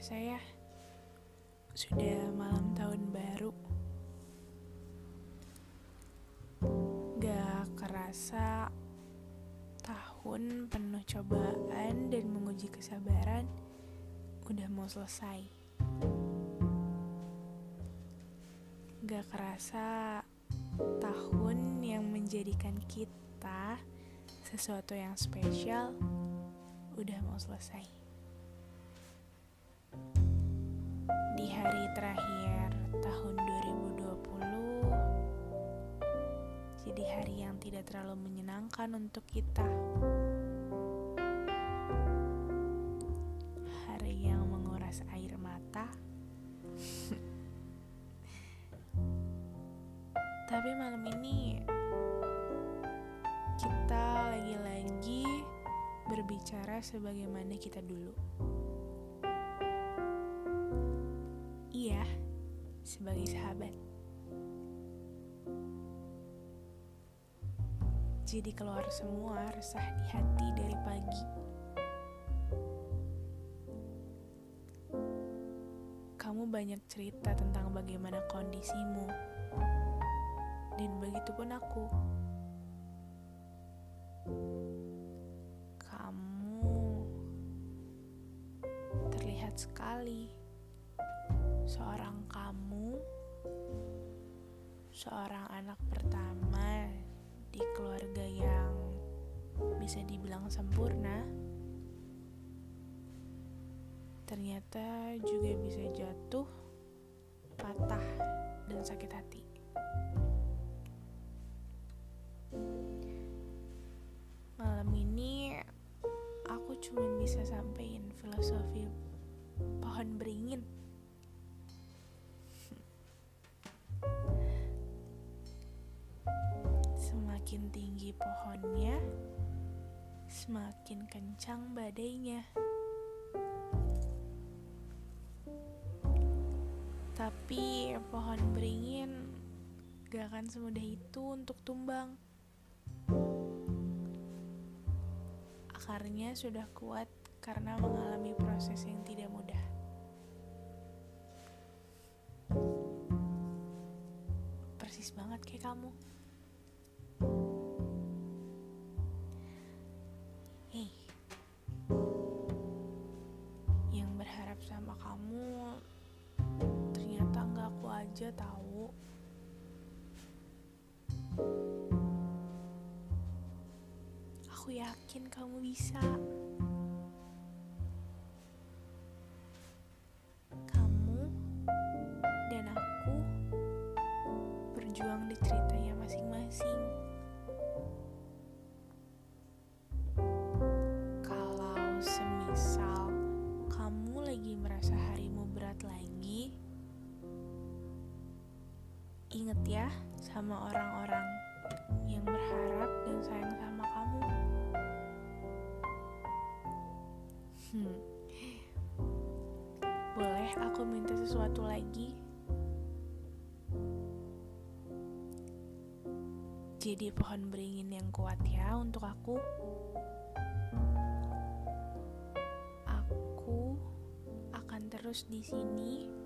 kerasa ya, sudah malam tahun baru. Gak kerasa tahun penuh cobaan dan menguji kesabaran udah mau selesai. Gak kerasa tahun yang menjadikan kita sesuatu yang spesial udah mau selesai. Hari terakhir tahun 2020 jadi hari yang tidak terlalu menyenangkan untuk kita. Hari yang menguras air mata. Tapi malam ini kita lagi-lagi berbicara sebagaimana kita dulu. Iya, sebagai sahabat. Jadi keluar semua resah di hati dari pagi. Kamu banyak cerita tentang bagaimana kondisimu. Dan begitu pun aku. Kamu terlihat sekali kamu, seorang anak pertama di keluarga yang bisa dibilang sempurna, ternyata juga bisa jatuh, patah, dan sakit hati. Pohonnya, semakin kencang badainya. Tapi pohon beringin gak akan semudah itu untuk tumbang. Akarnya sudah kuat karena mengalami proses yang tidak mudah. Persis banget kayak kamu. Hei, yang berharap sama kamu ternyata nggak aku aja tahu. Aku yakin kamu bisa. Kamu dan aku berjuang di ceritanya inget ya sama orang-orang yang berharap dan sayang sama kamu. Hmm. Boleh aku minta sesuatu lagi? Jadi pohon beringin yang kuat ya untuk aku. Aku akan terus di sini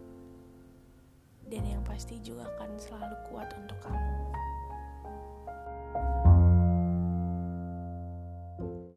dan yang pasti juga akan selalu kuat untuk kamu. thank you